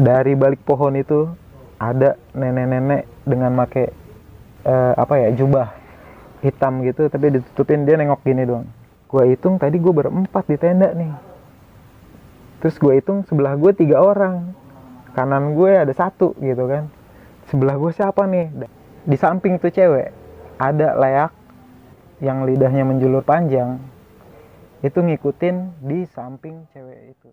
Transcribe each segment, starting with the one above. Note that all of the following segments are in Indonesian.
dari balik pohon itu ada nenek-nenek dengan make eh, apa ya jubah hitam gitu tapi ditutupin dia nengok gini doang. Gue hitung tadi gue berempat di tenda nih. Terus gue hitung sebelah gue tiga orang. Kanan gue ada satu gitu kan. Sebelah gue siapa nih? Di samping tuh cewek ada layak yang lidahnya menjulur panjang. Itu ngikutin di samping cewek itu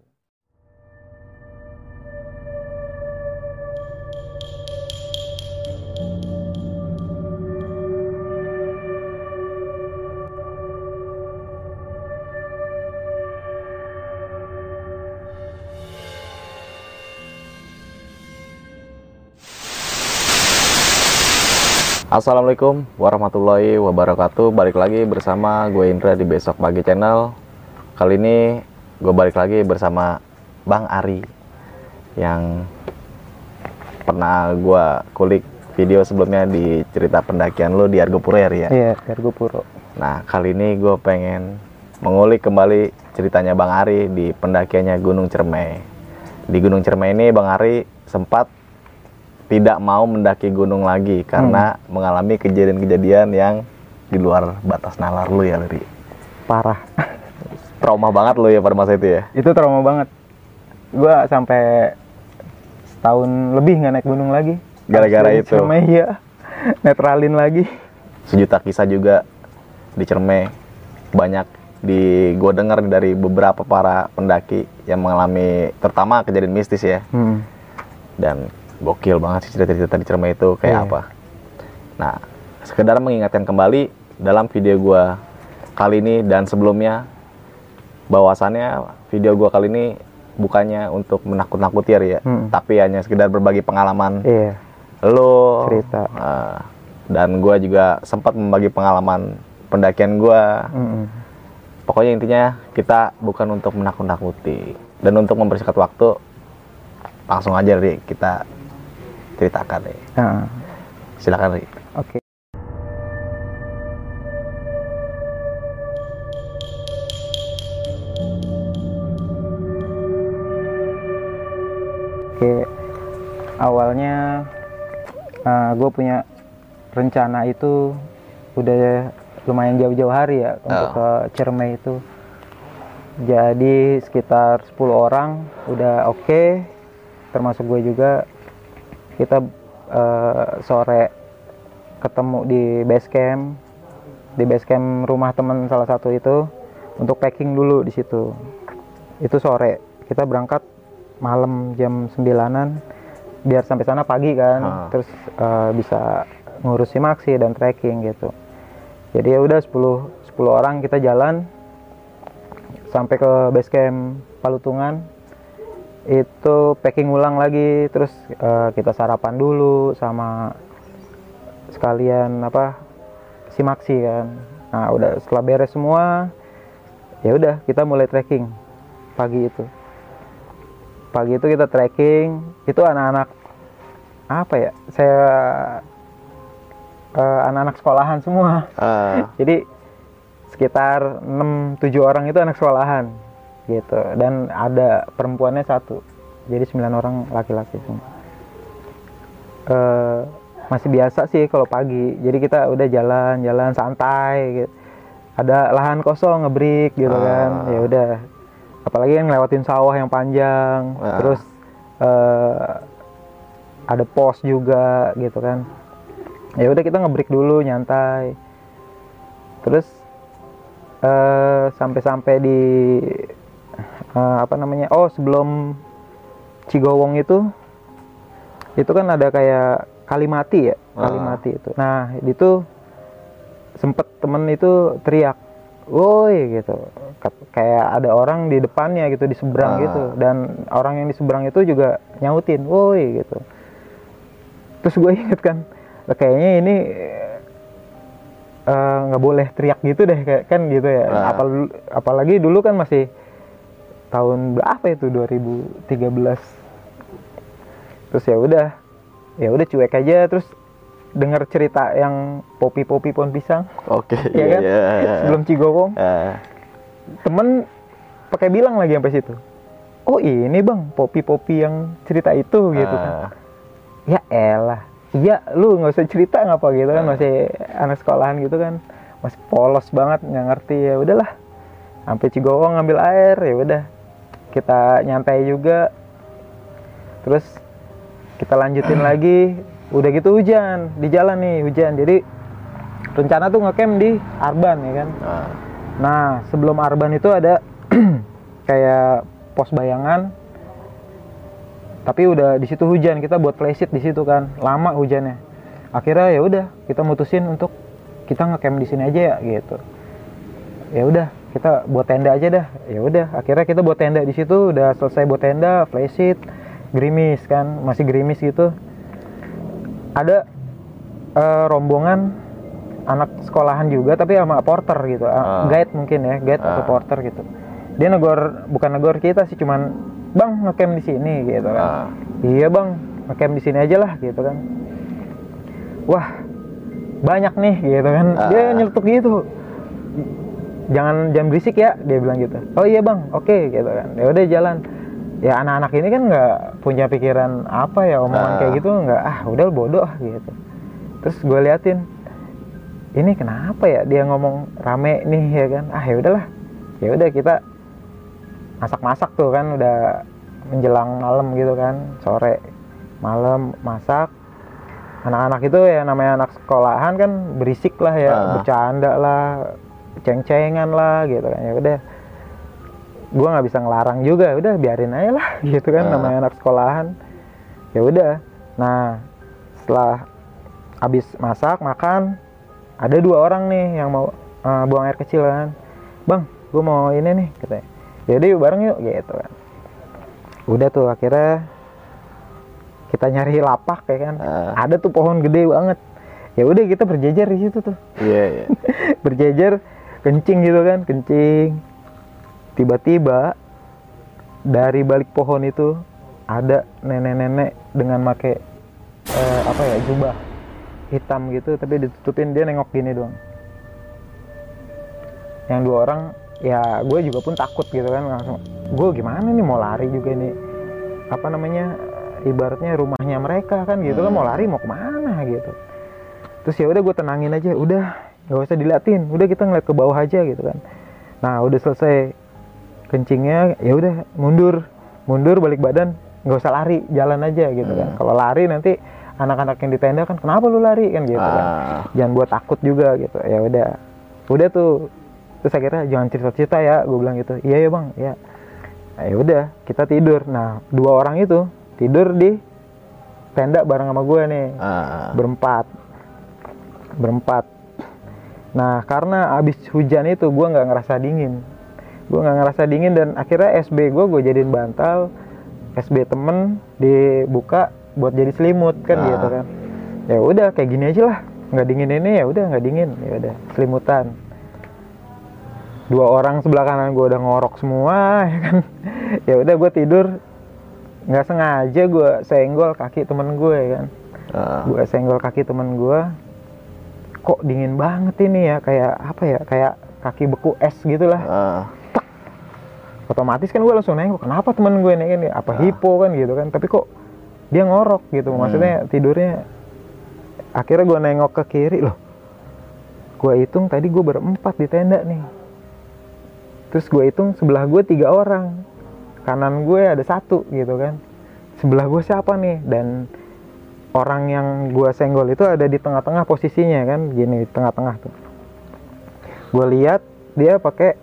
Assalamualaikum warahmatullahi wabarakatuh. Balik lagi bersama gue Indra di Besok Pagi Channel. Kali ini gue balik lagi bersama Bang Ari Yang pernah gue kulik video sebelumnya di cerita pendakian lo di Argopuro ya Ri, ya? Iya Argo Puro Nah kali ini gue pengen mengulik kembali ceritanya Bang Ari di pendakiannya Gunung Cermai. Di Gunung Cermai ini Bang Ari sempat tidak mau mendaki gunung lagi karena mengalami kejadian-kejadian yang di luar batas nalar lu ya Ri. parah Trauma banget lu ya pada masa itu ya. itu trauma banget gua sampai setahun lebih nggak naik gunung lagi Gara-gara itu. Ciremai, iya netralin lagi Sejuta kisah juga di Cermai. Banyak di gue dengar dari beberapa para pendaki yang mengalami terutama kejadian mistis ya. hmm. dan gokil banget sih cerita-cerita di Cermai itu kayak Iya. apa. Nah, sekedar mengingatkan kembali dalam video gua kali ini dan sebelumnya bahwasannya video gua kali ini bukannya untuk menakut-nakuti ya, Hmm. tapi hanya sekedar berbagi pengalaman iya lo Cerita. eh, dan gua juga sempat membagi pengalaman pendakian gua. Mm-mm. Pokoknya intinya kita bukan untuk menakut-nakuti dan untuk mempersingkat waktu langsung aja Ri kita ceritakan nih. Nah, Silakan Ri. oke Oke, awalnya gue punya rencana itu udah lumayan jauh-jauh hari ya untuk Oh. ke Ciremai itu. Jadi sekitar 10 orang udah oke, termasuk gue juga. Kita eh, sore ketemu di base camp, di base camp rumah teman salah satu itu untuk packing dulu di situ. Itu sore. Kita berangkat malam jam 9-an biar sampai sana pagi kan. Ah. Terus eh, bisa ngurus simaksi dan trekking gitu. Jadi ya udah 10 10 orang kita jalan sampai ke base camp Palutungan itu packing ulang lagi terus eh, kita sarapan dulu sama sekalian apa simaksi kan. Nah udah setelah beres semua ya udah kita mulai trekking pagi itu. Pagi itu kita trekking itu anak-anak apa ya saya eh, anak-anak sekolahan semua. Ah, jadi sekitar 6-7 orang itu anak sekolahan gitu. Dan ada perempuannya satu. Jadi 9 orang laki-laki semua. Eh, masih biasa sih kalau pagi. Jadi kita udah jalan-jalan santai gitu. Ada lahan kosong ngebrik gitu kan. Ah. ya udah. Apalagi yang ngelewatin sawah yang panjang. Ah. terus eh, ada pos juga gitu kan. Ya udah kita ngebreak dulu nyantai. Terus eh sampai-sampai di eh, apa namanya? Oh sebelum Cigowong itu itu kan ada kayak Kalimati ya? Ah. Kalimati itu. Nah itu sempet temen itu teriak woi gitu. Kayak ada orang di depannya gitu di seberang Ah. gitu. Dan orang yang di seberang itu juga nyautin woi gitu. Terus gue inget kan "Lah, kayaknya ini eh, nggak boleh teriak gitu deh kayak kan gitu ya. Ah. Apal- apalagi dulu kan masih tahun berapa itu? 2013 terus ya udah ya udah cuek aja. Terus dengar cerita yang popi-popi pohon pisang. Oke, ya iya, kan? iya. sebelum Cigowong. Ah, temen pakai bilang lagi sampai situ. Oh ini bang popi-popi yang cerita itu gitu kan. Ah, ya elah. Iya lu nggak usah cerita ngapa gitu kan. Ah. masih anak sekolahan gitu kan. Masih polos banget nggak ngerti. Ya udahlah. Sampai Cigowong ngambil air ya udah kita nyantai juga terus kita lanjutin lagi udah gitu hujan di jalan nih hujan jadi rencana tuh ngecamp di Arban ya kan ah, Nah, sebelum Arban itu ada kayak pos bayangan. Tapi udah di situ hujan, kita buat flysheet di situ kan. Lama hujannya. Akhirnya ya udah, kita mutusin untuk kita ngecamp di sini aja ya gitu. Ya udah, kita buat tenda aja dah. Ya udah, akhirnya kita buat tenda di situ, udah selesai buat tenda, flysheet, gerimis kan, masih gerimis gitu. Ada eh, rombongan anak sekolahan juga tapi sama porter gitu Ah. guide mungkin ya guide atau Ah. porter gitu dia negor bukan negor kita sih cuman bang ngecamp di sini gitu kan iya bang ngecamp di sini aja lah gitu kan wah banyak nih gitu kan dia Ah. nyeletuk gitu jangan jangan berisik ya dia bilang gitu. Oh iya bang. Oke gitu kan. Ya udah jalan. Ya anak-anak ini kan nggak punya pikiran apa ya omongan kayak gitu nggak ah udah bodoh gitu. Terus gue liatin ini kenapa ya dia ngomong rame nih ya kan? Ah ya udahlah ya udah kita masak-masak tuh kan udah menjelang malam gitu kan sore malam masak. Anak-anak itu ya namanya anak sekolahan kan berisik lah ya Ah. bercanda lah ceng-cengan lah gitu kan. Ya udah. Gua nggak bisa ngelarang juga. Udah biarin aja lah gitu kan Ah. namanya anak sekolahan. Ya udah. Nah setelah habis masak makan ada dua orang nih yang mau eh, buang air kecil kan. Bang gue mau ini nih katanya. Jadi yuk bareng yuk gitu kan. Udah tuh akhirnya kita nyari lapak ya kan. Ah. ada tuh pohon gede banget. Ya udah kita berjejer di situ tuh. Iya, iya. berjejer kencing gitu kan kencing. Tiba-tiba dari balik pohon itu ada nenek-nenek dengan make eh, apa ya jubah hitam gitu tapi ditutupin dia nengok gini doang. Yang dua orang ya gue juga pun takut gitu kan langsung gue gimana nih mau lari juga nih. Apa namanya ibaratnya rumahnya mereka kan gitu kan mau lari mau ke mana? gitu. Terus ya udah gue tenangin aja udah nggak usah diliatin udah kita ngeliat ke bawah aja gitu kan. Nah udah selesai kencingnya ya udah mundur. Mundur balik badan nggak usah lari jalan aja gitu kan. Kalau lari nanti anak-anak yang di tenda kan kenapa lu lari? kan gitu kan. Ah, jangan buat takut juga gitu. Ya udah. Udah tuh. Terus akhirnya jangan cerita-cerita ya gue bilang gitu. Iya ya bang. Ya nah, ya udah kita tidur. Nah dua orang itu tidur di tenda bareng sama gue nih. Ah, berempat. Berempat nah karena abis hujan itu gue nggak ngerasa dingin. Gue nggak ngerasa dingin dan akhirnya SB gue gue jadiin bantal SB temen dibuka buat jadi selimut kan Ah. gitu kan. Ya udah kayak gini aja lah. Nggak dingin ini ya udah nggak dingin. Ya udah selimutan. Dua orang sebelah kanan gue udah ngorok semua ya kan. Ya udah gue tidur. Nggak sengaja gue senggol kaki temen gue ya kan. Ah. gue senggol kaki temen gue kok dingin banget ini ya kayak apa ya kayak kaki beku es gitu lah Ah, otomatis kan gue langsung nengok kenapa temen gue ini ini? Apa hipo kan gitu kan tapi kok dia ngorok gitu maksudnya tidurnya akhirnya gue nengok ke kiri loh. Gue hitung tadi gue berempat di tenda nih. Terus gue hitung sebelah gue tiga orang kanan gue ada satu gitu kan. Sebelah gue siapa nih? Dan orang yang gue senggol itu ada di tengah-tengah posisinya kan gini di tengah-tengah tuh. Gue lihat dia pakai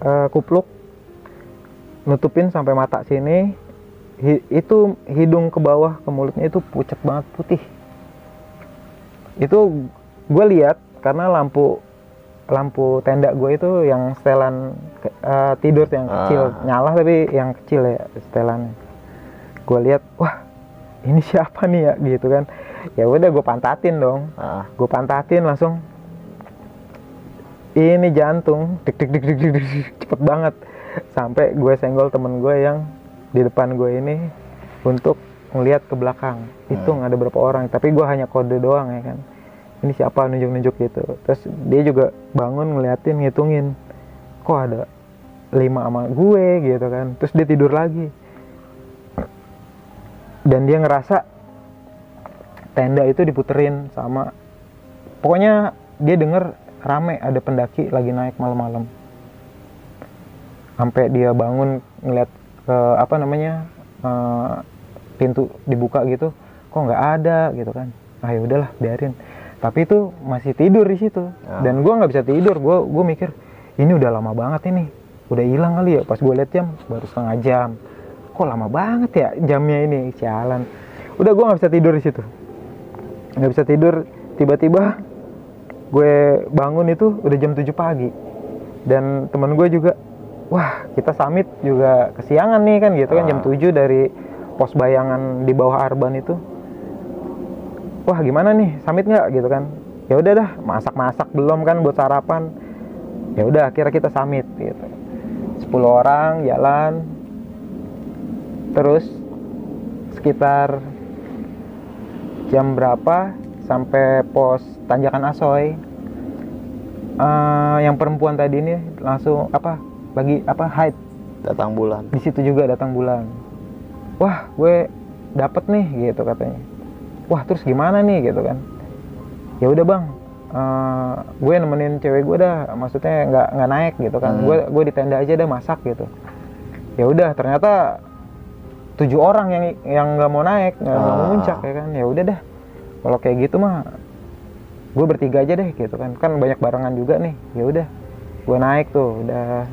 eh, kupluk nutupin sampai mata sini Hi- itu hidung ke bawah ke mulutnya itu pucat banget putih. Itu gue lihat karena lampu lampu tenda gue itu yang setelan eh, tidur yang kecil Ah. nyala tapi yang kecil ya setelannya gue lihat wah ini siapa nih ya gitu kan. Ya udah gue pantatin dong. Ah. gue pantatin langsung. Ini jantung dik dik dik dik dik, cepet banget. Sampai gue senggol temen gue yang di depan gue ini untuk ngelihat ke belakang. Hitung ada berapa orang tapi gue hanya kode doang ya kan. Ini siapa nunjuk nunjuk gitu. Terus dia juga bangun ngeliatin ngitungin. Kok ada lima sama gue gitu kan. Terus dia tidur lagi dan dia ngerasa tenda itu diputerin sama pokoknya dia denger rame ada pendaki lagi naik malam-malam. Sampai dia bangun ngeliat ke apa namanya eh, pintu dibuka gitu kok nggak ada? gitu kan. Ah ya udahlah biarin. Tapi itu masih tidur di situ. Ah. dan gua nggak bisa tidur gua gue mikir ini udah lama banget ini udah hilang kali ya. Pas gue lihat jam baru setengah jam kok lama banget ya jamnya ini? Sialan udah gua nggak bisa tidur di situ. Nggak bisa tidur. Tiba-tiba gue bangun itu udah jam 7 pagi. Dan teman gue juga wah kita summit juga kesiangan nih kan gitu kan jam Ah. 7 dari pos bayangan di bawah Arban itu. Wah gimana nih? Summit nggak? Gitu kan. Ya udah dah masak-masak belum kan buat sarapan. Ya udah akhirnya kita summit gitu. 10 orang jalan terus sekitar jam berapa sampai pos tanjakan Asoy. Eh, yang perempuan tadi ini langsung apa lagi apa hide Datang bulan. di situ juga datang bulan. Wah gue dapet nih gitu katanya. Wah terus gimana nih gitu kan. Ya udah bang. Eh, gue nemenin cewek gue dah. Maksudnya nggak nggak naik gitu kan. Hmm. gue gue di tenda aja dah masak gitu. Ya udah ternyata tujuh orang yang yang nggak mau naik nggak mau Ah. muncak ya kan? Ya udah dah kalau kayak gitu mah gue bertiga aja deh gitu kan. Kan banyak barengan juga nih. Ya udah gue naik tuh. Udah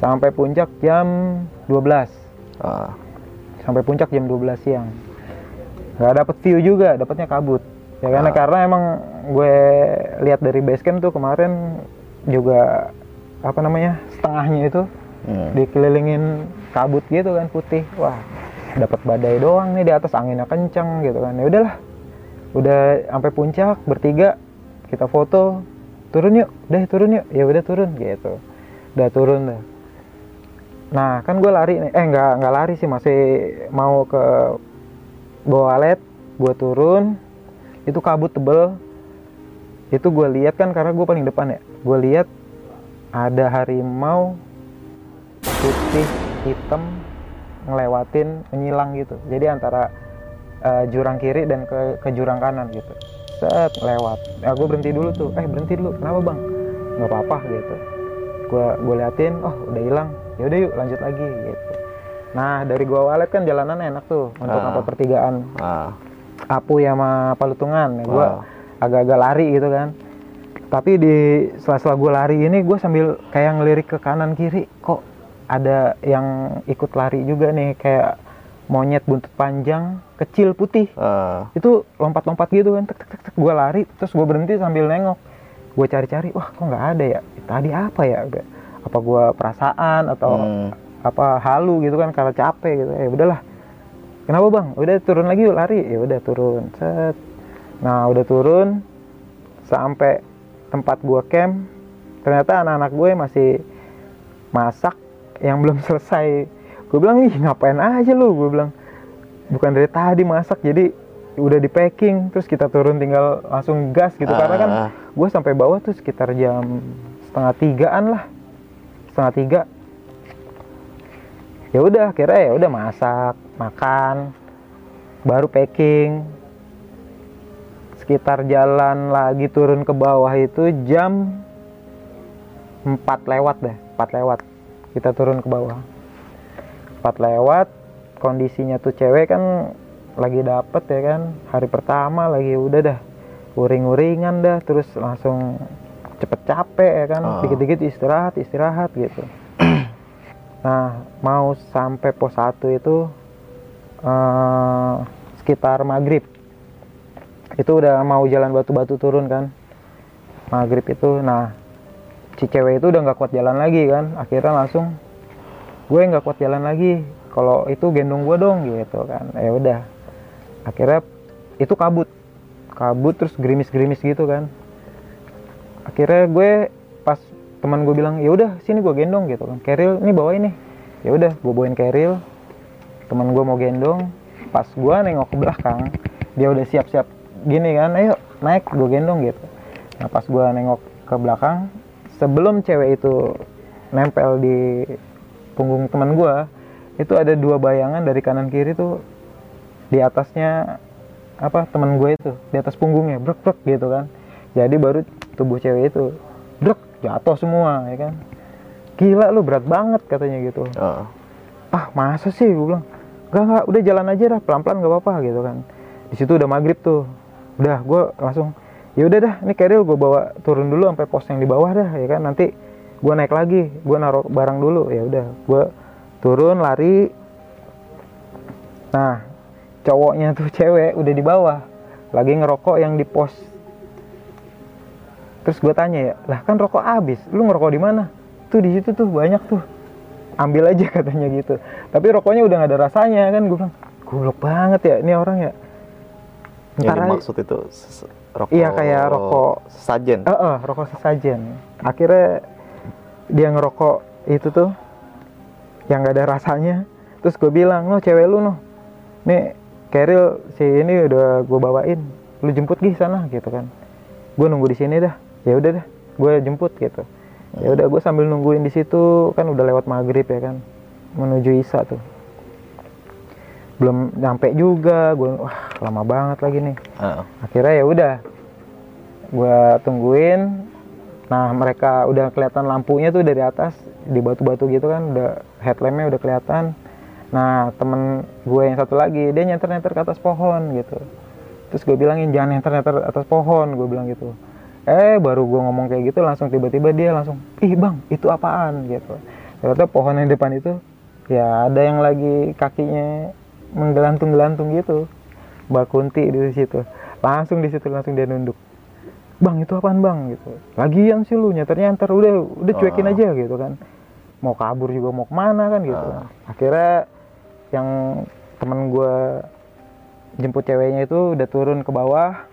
sampai puncak jam 12 Ah, sampai puncak jam 12 siang. Nggak dapet view juga dapatnya kabut. Ya karena Ah. karena emang gue lihat dari base camp tuh kemarin juga apa namanya setengahnya itu hmm. dikelilingin kabut gitu kan putih. Wah dapat badai doang nih di atas anginnya kenceng gitu kan. Ya udahlah udah sampai puncak bertiga kita foto turun yuk udah turun yuk. Ya udah turun gitu. Udah turun dah. Nah kan gue lari nih. Eh nggak nggak lari sih masih mau ke bawah alet gue turun. Itu kabut tebel. Itu gue lihat kan karena gue paling depan ya. Gue lihat ada harimau putih hitam ngelewatin menyilang gitu. Jadi antara eh, jurang kiri dan ke, ke jurang kanan gitu. Set lewat. Ya gue berhenti dulu tuh. Eh berhenti dulu. Kenapa bang? Nggak apa-apa gitu. Gue gue liatin oh udah hilang. Ya udah yuk lanjut lagi gitu. Nah dari gua walet kan jalanan enak tuh untuk Ah. apa pertigaan. Ah, Apu ya sama Palutungan. Ya gue Wow. agak-agak lari gitu kan. Tapi di sela-sela gue lari ini gue sambil kayak ngelirik ke kanan kiri. Kok ada yang ikut lari juga nih kayak monyet buntut panjang kecil putih. Ah, itu lompat-lompat gitu kan tek tek tek, tek. gue lari terus gue berhenti sambil nengok. Gue cari-cari wah kok nggak ada ya? Tadi apa ya? Apa gue perasaan atau hmm. apa halu gitu kan karena capek gitu. Ya udahlah. Kenapa bang? Udah turun lagi yuk lari. Ya udah turun. Set. Nah udah turun sampai tempat gua camp ternyata anak-anak gue masih masak yang belum selesai. Gue bilang ih ngapain aja lu? Gue bilang bukan dari tadi masak jadi udah di packing terus kita turun tinggal langsung gas gitu. Karena kan Ah. gue sampai bawah tuh sekitar jam setengah tigaan lah. Setengah tiga. Ya udah akhirnya ya udah masak makan baru packing. Sekitar jalan lagi turun ke bawah itu jam 4 lewat deh 4 lewat kita turun ke bawah. 4 lewat kondisinya tuh cewek kan lagi dapet ya kan. Hari pertama lagi udah dah. Uring-uringan dah terus langsung cepet capek ya kan. Ah. dikit-dikit istirahat istirahat gitu. Nah mau sampai pos 1 itu eh, sekitar maghrib. Itu udah mau jalan batu-batu turun kan. Maghrib itu nah si cewek itu udah nggak kuat jalan lagi kan. Akhirnya langsung gue nggak kuat jalan lagi kalau itu gendong gue dong gitu kan. Ya udah. Akhirnya itu kabut. Kabut terus gerimis-gerimis gitu kan. Akhirnya gue pas teman gue bilang ya udah sini gue gendong gitu kan. Keril ini bawa ini. Ya udah gue bawain keril. Teman gue mau gendong. Pas gue nengok ke belakang dia udah siap-siap gini kan ayo naik gue gendong gitu. Nah pas gue nengok ke belakang sebelum cewek itu nempel di punggung teman gue itu ada dua bayangan dari kanan kiri tuh di atasnya apa teman gue itu di atas punggungnya brek brek gitu kan. Jadi baru tubuh cewek itu brek jatuh semua ya kan. Gila lu berat banget katanya gitu. Ah. ah masa sih gue bilang. Enggak enggak udah jalan aja dah pelan pelan gak apa apa gitu kan. Di situ udah maghrib tuh. Udah gue langsung ya udah dah ini keril gue bawa turun dulu sampai pos yang di bawah dah ya kan? Nanti gue naik lagi gue naruh barang dulu. Ya udah gue turun lari. Nah cowoknya tuh cewek udah di bawah. Lagi ngerokok yang di pos. Terus gue tanya ya lah kan rokok habis. Lu ngerokok di mana? Tuh di situ tuh banyak tuh. Ambil aja katanya gitu. Tapi rokoknya udah gak ada rasanya kan? Gue bilang goblok banget ya ini orang ya. Yang Ntar aja- dimaksud itu rokok. Iya, kayak rokok. sajen. Eh, eh, rokok sesajen. Akhirnya dia ngerokok itu tuh yang gak ada rasanya. Terus gue bilang, no cewek lu no, nih Keril si ini udah gue bawain, lu jemput gih sana gitu kan. Gue nunggu di sini dah. Ya udah dah, gue jemput gitu. Ya udah gue sambil nungguin di situ kan udah lewat maghrib ya kan, menuju Isa tuh. Belum nyampe juga, gue wah lama banget lagi nih. Ah. akhirnya ya udah gue tungguin. Nah mereka udah kelihatan lampunya tuh dari atas di batu-batu gitu kan udah headlampnya udah kelihatan. Nah temen gue yang satu lagi dia nyenter-nyenter ke atas pohon gitu. Terus gue bilangin jangan nyenter-nyenter atas pohon gue bilang gitu. Eh baru gue ngomong kayak gitu langsung tiba-tiba dia langsung ih bang itu apaan? gitu. Ternyata pohon yang depan itu ya ada yang lagi kakinya menggelantung-gelantung gitu Mbak Kunti di situ. Langsung di situ langsung dia nunduk. Bang itu apaan bang? Gitu. Lagian sih lu nyeter udah udah cuekin Oh. aja gitu kan. Mau kabur juga mau ke mana kan gitu. Ah. akhirnya yang temen gue jemput ceweknya itu udah turun ke bawah.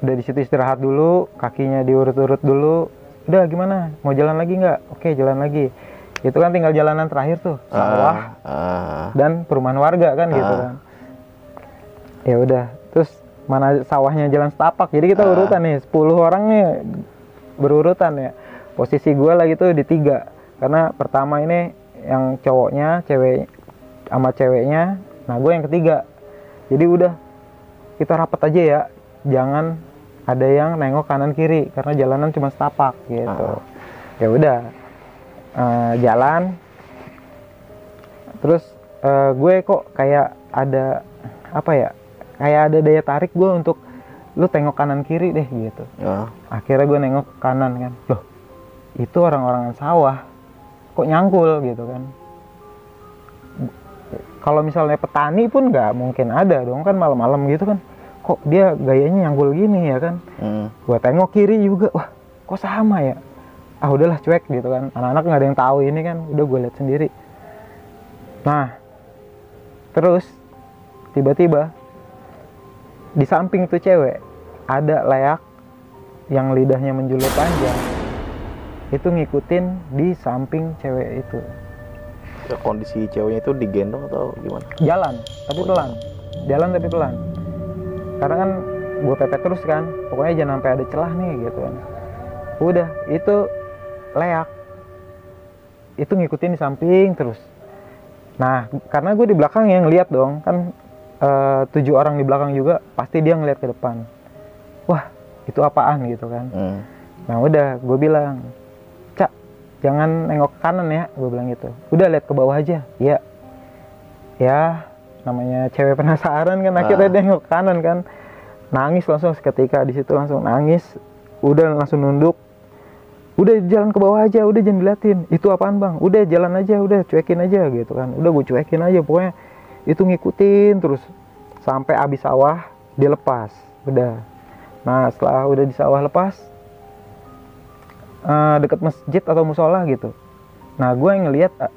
Udah di situ istirahat dulu kakinya diurut-urut dulu. Udah gimana? Mau jalan lagi nggak? Oke jalan lagi itu kan tinggal jalanan terakhir tuh sawah Ah. Ah. dan perumahan warga kan gitu Ah. kan ya udah terus mana sawahnya jalan setapak jadi kita Ah. urutan nih 10 orang nih berurutan ya posisi gue lagi tuh di tiga karena pertama ini yang cowoknya cewek sama ceweknya nah gue yang ketiga jadi udah kita rapat aja ya jangan ada yang nengok kanan kiri karena jalanan cuma setapak gitu Ah. ya udah eh, jalan. Terus eh, gue kok kayak ada apa ya kayak ada daya tarik gue untuk lu tengok kanan kiri deh gitu. Ah. akhirnya gue nengok ke kanan kan. Loh itu orang-orang sawah. Kok nyangkul gitu kan. Kalau misalnya petani pun nggak mungkin ada dong kan malam-malam gitu kan. Kok dia gayanya nyangkul gini ya kan. Hmm. gue tengok kiri juga. Wah kok sama ya ah udahlah cuek gitu kan. Anak-anak nggak ada yang tahu ini kan udah gue lihat sendiri. Nah terus tiba-tiba di samping tuh cewek ada leak yang lidahnya menjulur panjang itu ngikutin di samping cewek itu. Ya, kondisi ceweknya itu digendong atau gimana? jalan tapi pelan. jalan tapi pelan. Karena kan gue pepet terus kan pokoknya jangan sampai ada celah nih gitu kan. Udah itu leak itu ngikutin di samping terus nah karena gue di belakang yang lihat dong kan eh, tujuh orang di belakang juga pasti dia ngeliat ke depan wah itu apaan gitu kan Hmm. Nah udah, gue bilang, Cak, jangan nengok ke kanan ya, gue bilang gitu. Udah lihat ke bawah aja, ya. Ya, namanya cewek penasaran kan, akhirnya Ah. dia nengok kanan kan. Nangis langsung seketika di situ langsung nangis. Udah langsung nunduk. Udah jalan ke bawah aja, udah jangan diliatin. Itu apaan bang? Udah jalan aja, udah cuekin aja gitu kan. Udah gue cuekin aja, pokoknya itu ngikutin terus sampai abis sawah dilepas. Udah. Nah setelah udah di sawah lepas, eh, deket masjid atau musola gitu. Nah gue yang ngeliat eh,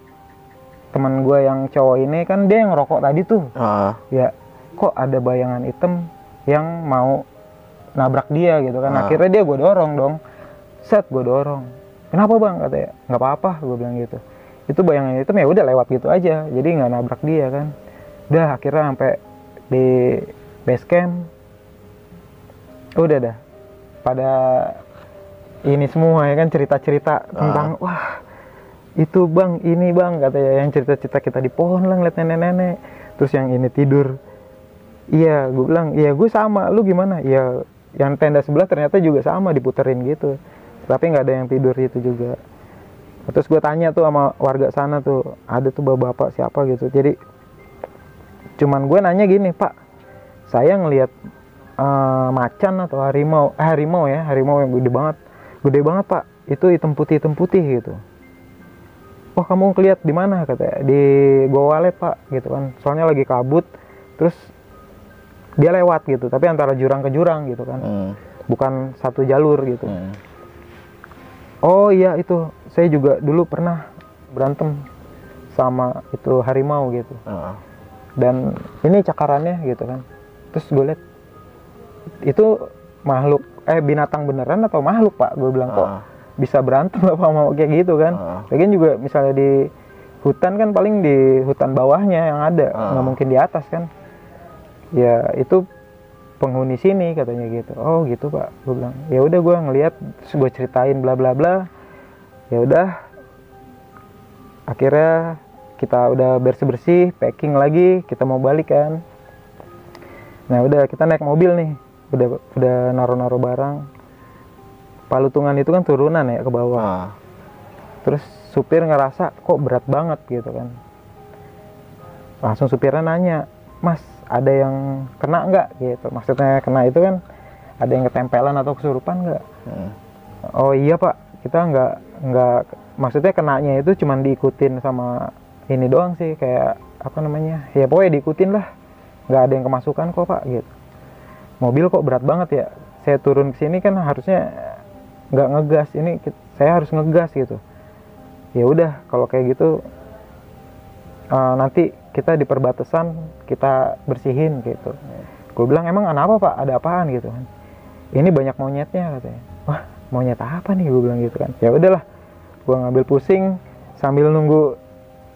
teman gue yang cowok ini kan dia yang ngerokok tadi tuh, Ah. ya kok ada bayangan hitam yang mau nabrak dia gitu kan. Ah. Akhirnya dia gue dorong dong, set gue dorong. Kenapa bang? Katanya? Nggak apa-apa, gue bilang gitu. Itu bayangan hitam ya udah lewat gitu aja, jadi nggak nabrak dia kan. Udah akhirnya sampai di base camp, udah dah. Pada ini semua ya kan cerita-cerita tentang wah itu bang ini bang katanya yang cerita-cerita kita di pohon lah ngeliat nenek-nenek. Terus yang ini tidur. Iya gue bilang iya gue sama. Lu gimana? Iya yang tenda sebelah ternyata juga sama diputerin gitu tapi nggak ada yang tidur itu juga. Terus gue tanya tuh sama warga sana tuh ada tuh bapak-bapak siapa gitu? Jadi cuman gue nanya gini pak saya ngelihat eh, macan atau harimau eh, harimau ya harimau yang gede banget gede banget pak. Itu hitam putih hitam putih gitu. Wah kamu ngeliat di mana? katanya di Goa Walet pak gitu kan. Soalnya lagi kabut terus dia lewat gitu. Tapi antara jurang ke jurang gitu kan. Hmm. bukan satu jalur gitu. Hmm. Oh iya itu saya juga dulu pernah berantem sama itu harimau gitu. Heeh. dan ini cakarannya gitu kan. Terus gue liat itu makhluk eh binatang beneran atau makhluk pak? Gue bilang kok bisa berantem apa mau kayak gitu kan? Lagian juga misalnya di hutan kan paling di hutan bawahnya yang ada. Nggak mungkin di atas kan. Ya itu penghuni sini katanya gitu. Oh gitu pak. Gue bilang ya udah gue ngeliat gue ceritain bla bla bla. Ya udah akhirnya kita udah bersih bersih packing lagi kita mau balik kan. Nah udah kita naik mobil nih. Udah udah naro naro barang. Palutungan itu kan turunan ya ke bawah. Heeh. terus supir ngerasa kok berat banget gitu kan. Langsung supirnya nanya mas ada yang kena nggak gitu? Maksudnya kena itu kan ada yang ketempelan atau kesurupan nggak? Hmm. oh iya pak. Kita nggak nggak maksudnya kenanya itu cuman diikutin sama ini doang sih kayak apa namanya? Ya pokoknya diikutin lah. Nggak ada yang kemasukan kok pak gitu. Mobil kok berat banget ya. Saya turun ke sini kan harusnya nggak ngegas. Ini saya harus ngegas gitu. Ya udah kalau kayak gitu eh, nanti kita di perbatasan kita bersihin gitu. Gue bilang emang kenapa pak? Ada apaan? Gitu kan. Ini banyak monyetnya katanya. Wah monyet apa nih? Gue bilang gitu kan. Ya udahlah gue ngambil pusing sambil nunggu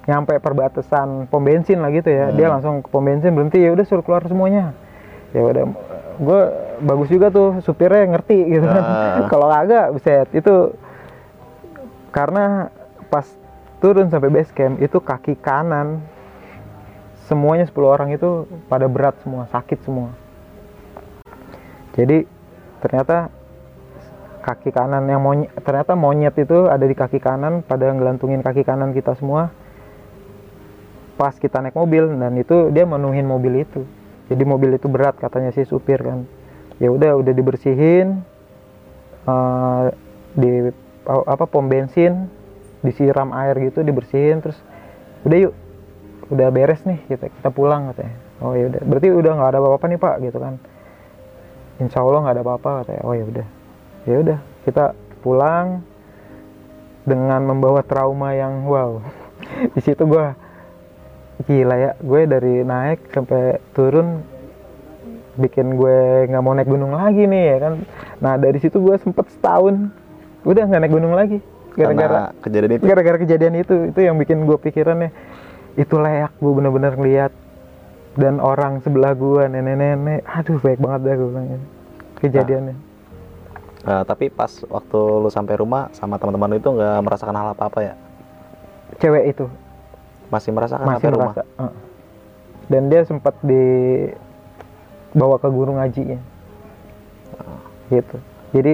nyampe perbatasan pom bensin lah gitu ya. Dia Hmm. langsung ke pom bensin berhenti ya udah suruh keluar semuanya. Ya udah gue bagus juga tuh supirnya ngerti gitu kan. Ah. kalau kagak buset itu karena pas turun sampai base camp itu kaki kanan semuanya 10 orang itu pada berat semua sakit semua. Jadi ternyata kaki kanan yang monyet ternyata monyet itu ada di kaki kanan pada ngelantungin kaki kanan kita semua. Pas kita naik mobil dan itu dia menuhin mobil itu. Jadi mobil itu berat katanya si supir kan. Ya udah udah dibersihin eh, di apa pom bensin disiram air gitu dibersihin terus udah yuk udah beres nih kita kita pulang katanya. Oh ya udah. Berarti udah nggak ada apa-apa nih pak gitu kan. Insya Allah nggak ada apa-apa katanya. Oh ya udah. Ya udah kita pulang dengan membawa trauma yang wow. Di situ gua gila ya gue dari naik sampai turun bikin gue nggak mau naik gunung lagi nih ya kan. Nah dari situ gue sempet setahun udah nggak naik gunung lagi gara-gara kejadian itu. gara-gara kejadian itu. Itu yang bikin gue pikirannya itu layak gue bener-bener ngeliat. Dan orang sebelah gue nenek-nenek. Aduh baik banget dah gue bilang kejadiannya. Eh, tapi pas waktu lu sampai rumah sama teman-teman lu itu nggak merasakan hal apa-apa ya? cewek itu. Masih merasakan masih sampai rumah? merasa Heeh. dan dia sempat dibawa ke guru ngajinya gitu. Jadi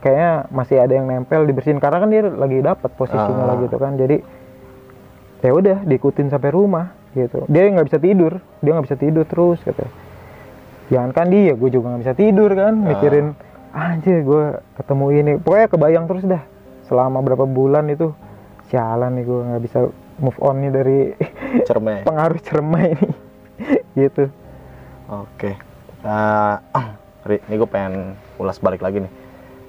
kayaknya masih ada yang nempel dibersihin. Karena kan dia lagi dapat posisinya Ah. lagi gitu kan. Jadi ya udah diikutin sampai rumah gitu dia nggak bisa tidur dia nggak bisa tidur terus kata jangan kan dia gue juga nggak bisa tidur kan Ah. mikirin anjir gue ketemu ini pokoknya kebayang terus dah selama berapa bulan itu sialan nih gue nggak bisa move on nih dari Cerme. pengaruh cermai ini gitu Oke. Nah, Ri, ini gue pengen ulas balik lagi nih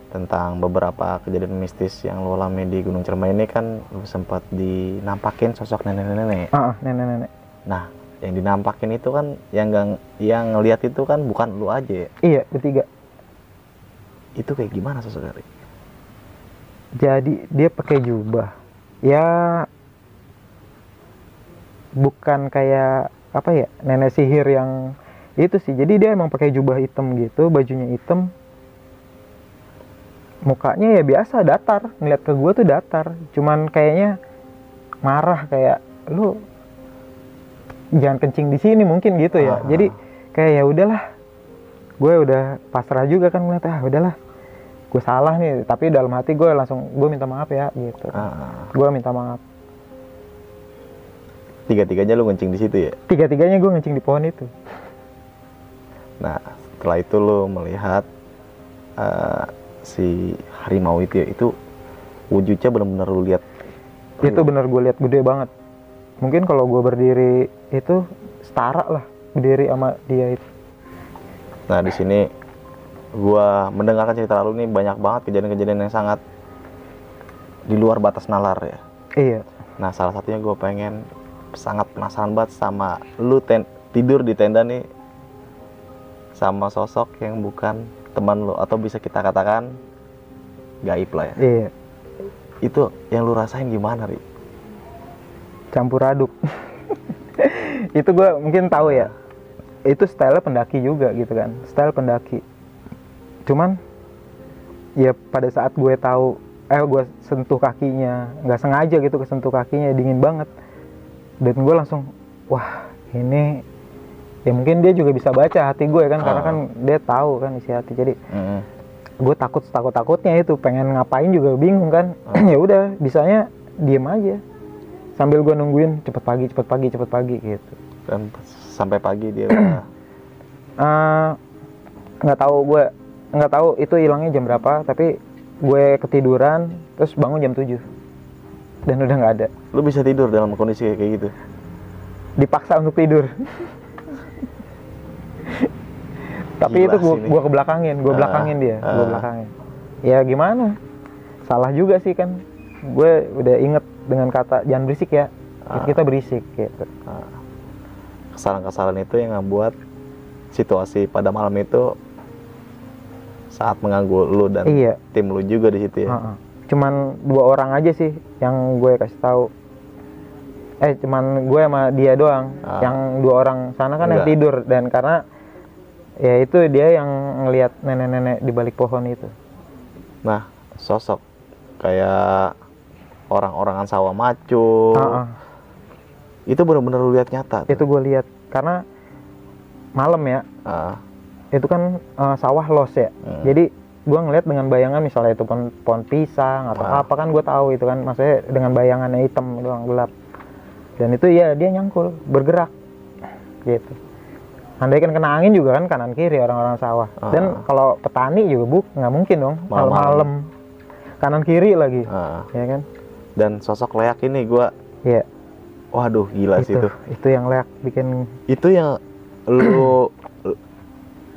tentang beberapa kejadian mistis yang lo alami di Gunung Cermai ini kan lo sempat dinampakin sosok nenek-nenek. ah, nenek-nenek Nah, yang dinampakin itu kan yang gang, yang ngelihat itu kan bukan lu aja ya. iya bertiga Itu kayak gimana sosoknya? Ri? jadi dia pakai jubah ya bukan kayak apa ya nenek sihir yang itu sih jadi dia emang pakai jubah hitam gitu bajunya hitam mukanya ya biasa datar. Ngeliat ke gua tuh datar. Cuman kayaknya marah kayak lu jangan kencing di sini mungkin gitu ya. Ah. jadi kayak ya udahlah. Gue udah pasrah juga kan ngeliat ah udahlah. Gue salah nih. Tapi dalam hati gue langsung gue minta maaf ya gitu. Ah, gue minta maaf. Tiga-tiganya lu ngencing di situ ya. tiga-tiganya gue ngencing di pohon itu. Nah, setelah itu lu melihat eh, si harimau itu ya, itu wujudnya benar-benar lu lihat. itu bener gue lihat gede banget mungkin kalau gue berdiri itu setara lah berdiri sama dia itu Nah, di sini gua mendengarkan cerita lu nih banyak banget kejadian-kejadian yang sangat di luar batas nalar ya. iya Nah, salah satunya gue pengen sangat penasaran banget sama lu ten- tidur di tenda nih sama sosok yang bukan teman lu atau bisa kita katakan gaib lah ya. iya. Itu yang lu rasain gimana, Ri? campur aduk. Itu gue mungkin tahu ya. Itu style pendaki juga gitu kan style pendaki. Cuman ya pada saat gue tahu eh gue sentuh kakinya nggak sengaja gitu kesentuh kakinya dingin banget. Dan gue langsung wah ini ya mungkin dia juga bisa baca hati gue kan karena Ah. kan dia tahu kan isi hati. Jadi Mm-mm. gue takut takut takutnya itu pengen ngapain juga bingung kan. Ya udah bisanya diem aja. Sambil gue nungguin cepet pagi cepet pagi cepet pagi gitu. Dan sampai pagi dia Eh, nggak tahu gue nggak tahu itu hilangnya jam berapa tapi gue ketiduran terus bangun jam 7 dan udah nggak ada. Lu bisa tidur dalam kondisi kayak gitu. dipaksa untuk tidur tapi Gila itu ini. gua kebelakangin gue Ah, belakangin dia gue ah. belakangin ya gimana salah juga sih kan gue udah inget dengan kata jangan berisik ya Ah. kita berisik gitu kesalahan-kesalahan itu yang membuat situasi pada malam itu saat mengganggu lu dan iya tim lu juga di situ ya. Heeh. cuman dua orang aja sih yang gue kasih tahu eh cuman gue sama dia doang Ah. yang dua orang sana kan yang Enggak. tidur dan karena ya itu dia yang ngelihat nenek-nenek di balik pohon itu Nah, sosok kayak orang-orangan sawah maco. Heeh. Itu benar-benar lu lihat nyata. tuh. itu gue lihat karena malam ya Ah, itu kan eh, sawah los ya Hmm. jadi gue ngeliat dengan bayangan misalnya itu pohon, pohon pisang atau Ah. apa kan gue tahu itu kan maksudnya dengan bayangannya hitam doang gelap dan itu ya dia nyangkul bergerak gitu andai kan kena angin juga kan kanan kiri orang-orang sawah dan Ah. kalau petani juga bu nggak mungkin dong Malam-malam. kanan kiri lagi ah. ya kan Dan sosok leak ini gua ya waduh gila sih itu itu. itu yang leak bikin Itu yang lu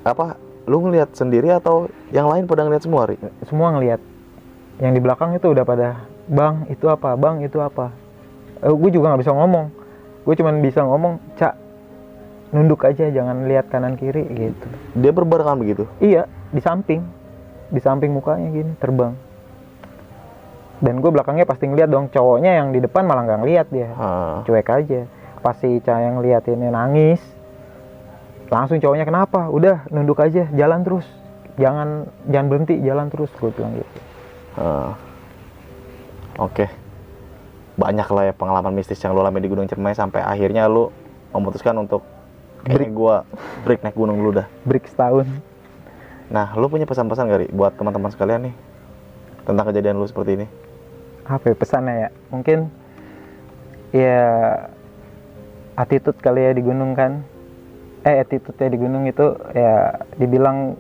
apa? Lu ngelihat sendiri atau yang lain pada ngeliat semua, Ri? semua ngelihat yang di belakang itu udah pada bang itu apa bang itu apa eh, gue juga nggak bisa ngomong gue cuman bisa ngomong nunduk aja jangan lihat kanan kiri gitu. Dia berbarengan begitu. iya di samping. Di samping mukanya gini terbang. Dan gue belakangnya pasti ngeliat dong cowoknya yang di depan malah nggak ngeliat dia. Ah, cuek aja. Pasti cah yang lihat ini nangis langsung cowoknya kenapa? Udah nunduk aja jalan terus. Jangan jangan berhenti jalan terus gue bilang gitu. Oke. Banyak lah ya pengalaman mistis yang lu alami di Gunung Cermai sampai akhirnya lu memutuskan untuk kayaknya gua break naik gunung dulu dah. break setahun Nah, lu punya pesan-pesan gak, Ri, buat teman-teman sekalian nih tentang kejadian lu seperti ini? apa ya pesannya ya mungkin ya attitude kali ya di gunung kan eh attitude ya di gunung itu ya dibilang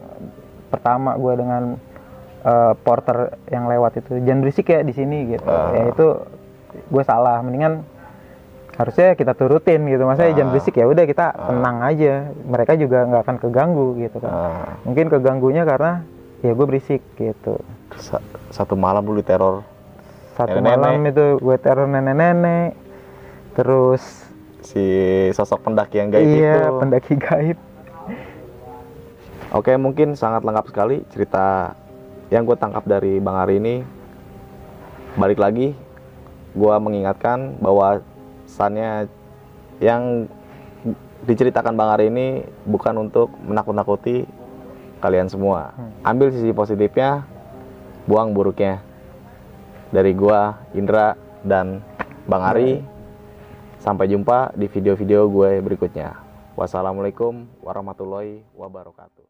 pertama gue dengan eh, porter yang lewat itu jangan berisik ya di sini gitu Ah. ya itu gue salah mendingan harusnya kita turutin gitu maksudnya Ah. jangan berisik ya udah kita Ah. tenang aja mereka juga nggak akan keganggu gitu kan Ah, mungkin keganggunya karena ya gue berisik gitu sa- satu malam lu diteror satu Nenek-nenek. malam itu gue teror nenek-nenek terus si sosok pendaki yang gaib iya itu. pendaki gaib Oke, mungkin sangat lengkap sekali cerita yang gue tangkap dari Bang Ari ini. Balik lagi, gue mengingatkan bahwa sannya yang diceritakan Bang Ari ini bukan untuk menakut-nakuti kalian semua. Ambil sisi positifnya, buang buruknya. Dari gua, Indra, dan Bang Ari. Sampai jumpa di video-video gue berikutnya. Wassalamualaikum warahmatullahi wabarakatuh.